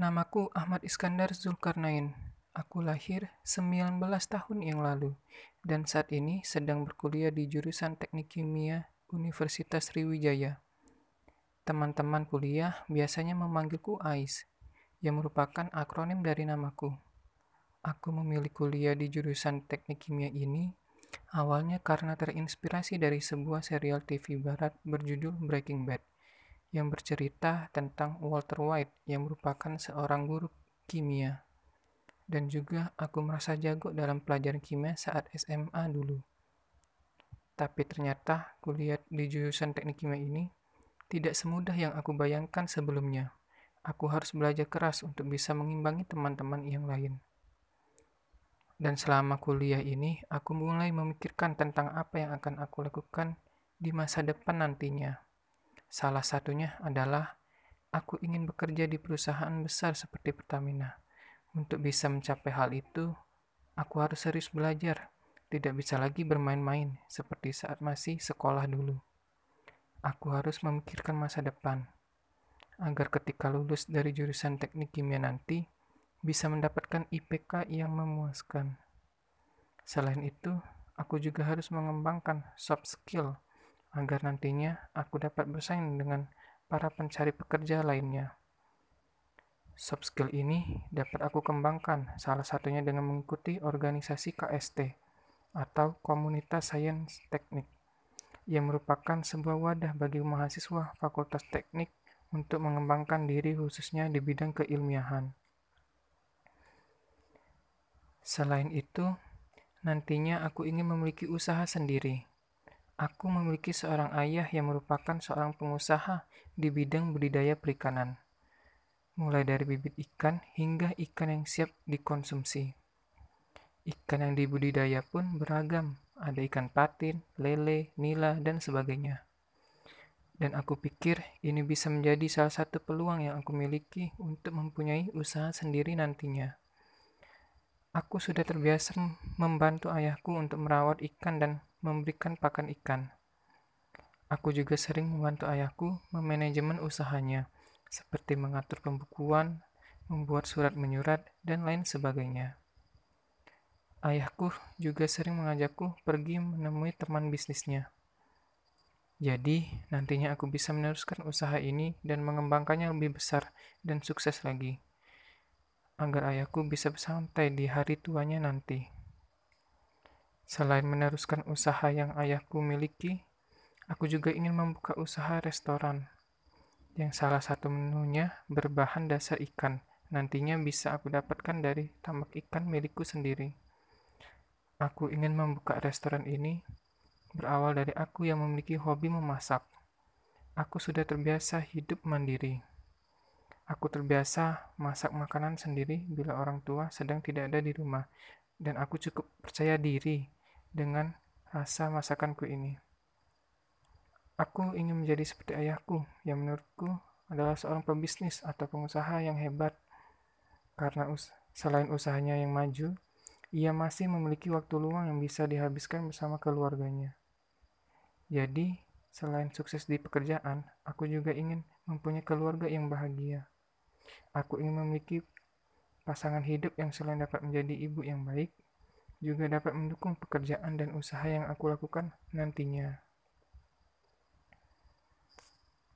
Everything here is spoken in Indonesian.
Namaku Ahmad Iskandar Zulkarnain. Aku lahir 19 tahun yang lalu dan saat ini sedang berkuliah di jurusan Teknik Kimia Universitas Sriwijaya. Teman-teman kuliah biasanya memanggilku AIS, yang merupakan akronim dari namaku. Aku memilih kuliah di jurusan Teknik Kimia ini awalnya karena terinspirasi dari sebuah serial TV barat berjudul Breaking Bad yang bercerita tentang Walter White yang merupakan seorang guru kimia. Dan juga aku merasa jago dalam pelajaran kimia saat SMA dulu. Tapi ternyata kuliah di jurusan teknik kimia ini tidak semudah yang aku bayangkan sebelumnya. Aku harus belajar keras untuk bisa mengimbangi teman-teman yang lain. Dan selama kuliah ini, aku mulai memikirkan tentang apa yang akan aku lakukan di masa depan nantinya. Salah satunya adalah aku ingin bekerja di perusahaan besar seperti Pertamina. Untuk bisa mencapai hal itu, aku harus serius belajar, tidak bisa lagi bermain-main seperti saat masih sekolah dulu. Aku harus memikirkan masa depan, agar ketika lulus dari jurusan teknik kimia nanti, bisa mendapatkan IPK yang memuaskan. Selain itu, aku juga harus mengembangkan soft skill agar nantinya aku dapat bersaing dengan para pencari pekerja lainnya. Soft skill ini dapat aku kembangkan, salah satunya dengan mengikuti organisasi KST atau Komunitas Sains Teknik, yang merupakan sebuah wadah bagi mahasiswa Fakultas Teknik untuk mengembangkan diri khususnya di bidang keilmiahan. Selain itu, nantinya aku ingin memiliki usaha sendiri Aku memiliki seorang ayah yang merupakan seorang pengusaha di bidang budidaya perikanan, mulai dari bibit ikan hingga ikan yang siap dikonsumsi. Ikan yang dibudidaya pun beragam, ada ikan patin, lele, nila, dan sebagainya. Dan aku pikir ini bisa menjadi salah satu peluang yang aku miliki untuk mempunyai usaha sendiri nantinya. Aku sudah terbiasa membantu ayahku untuk merawat ikan dan memberikan pakan ikan. Aku juga sering membantu ayahku memanajemen usahanya, seperti mengatur pembukuan, membuat surat menyurat, dan lain sebagainya. Ayahku juga sering mengajakku pergi menemui teman bisnisnya. Jadi, nantinya aku bisa meneruskan usaha ini dan mengembangkannya lebih besar dan sukses lagi, agar ayahku bisa bersantai di hari tuanya nanti. Selain meneruskan usaha yang ayahku miliki, aku juga ingin membuka usaha restoran yang salah satu menunya berbahan dasar ikan. Nantinya bisa aku dapatkan dari tambak ikan milikku sendiri. Aku ingin membuka restoran ini berawal dari aku yang memiliki hobi memasak. Aku sudah terbiasa hidup mandiri. Aku terbiasa masak makanan sendiri bila orang tua sedang tidak ada di rumah, dan aku cukup percaya diri dengan rasa masakanku ini. Aku ingin menjadi seperti ayahku, yang menurutku adalah seorang pebisnis atau pengusaha yang hebat. Karena us selain usahanya yang maju, ia masih memiliki waktu luang yang bisa dihabiskan bersama keluarganya. Jadi, selain sukses di pekerjaan, aku juga ingin mempunyai keluarga yang bahagia. Aku ingin memiliki pasangan hidup yang selain dapat menjadi ibu yang baik, juga dapat mendukung pekerjaan dan usaha yang aku lakukan nantinya.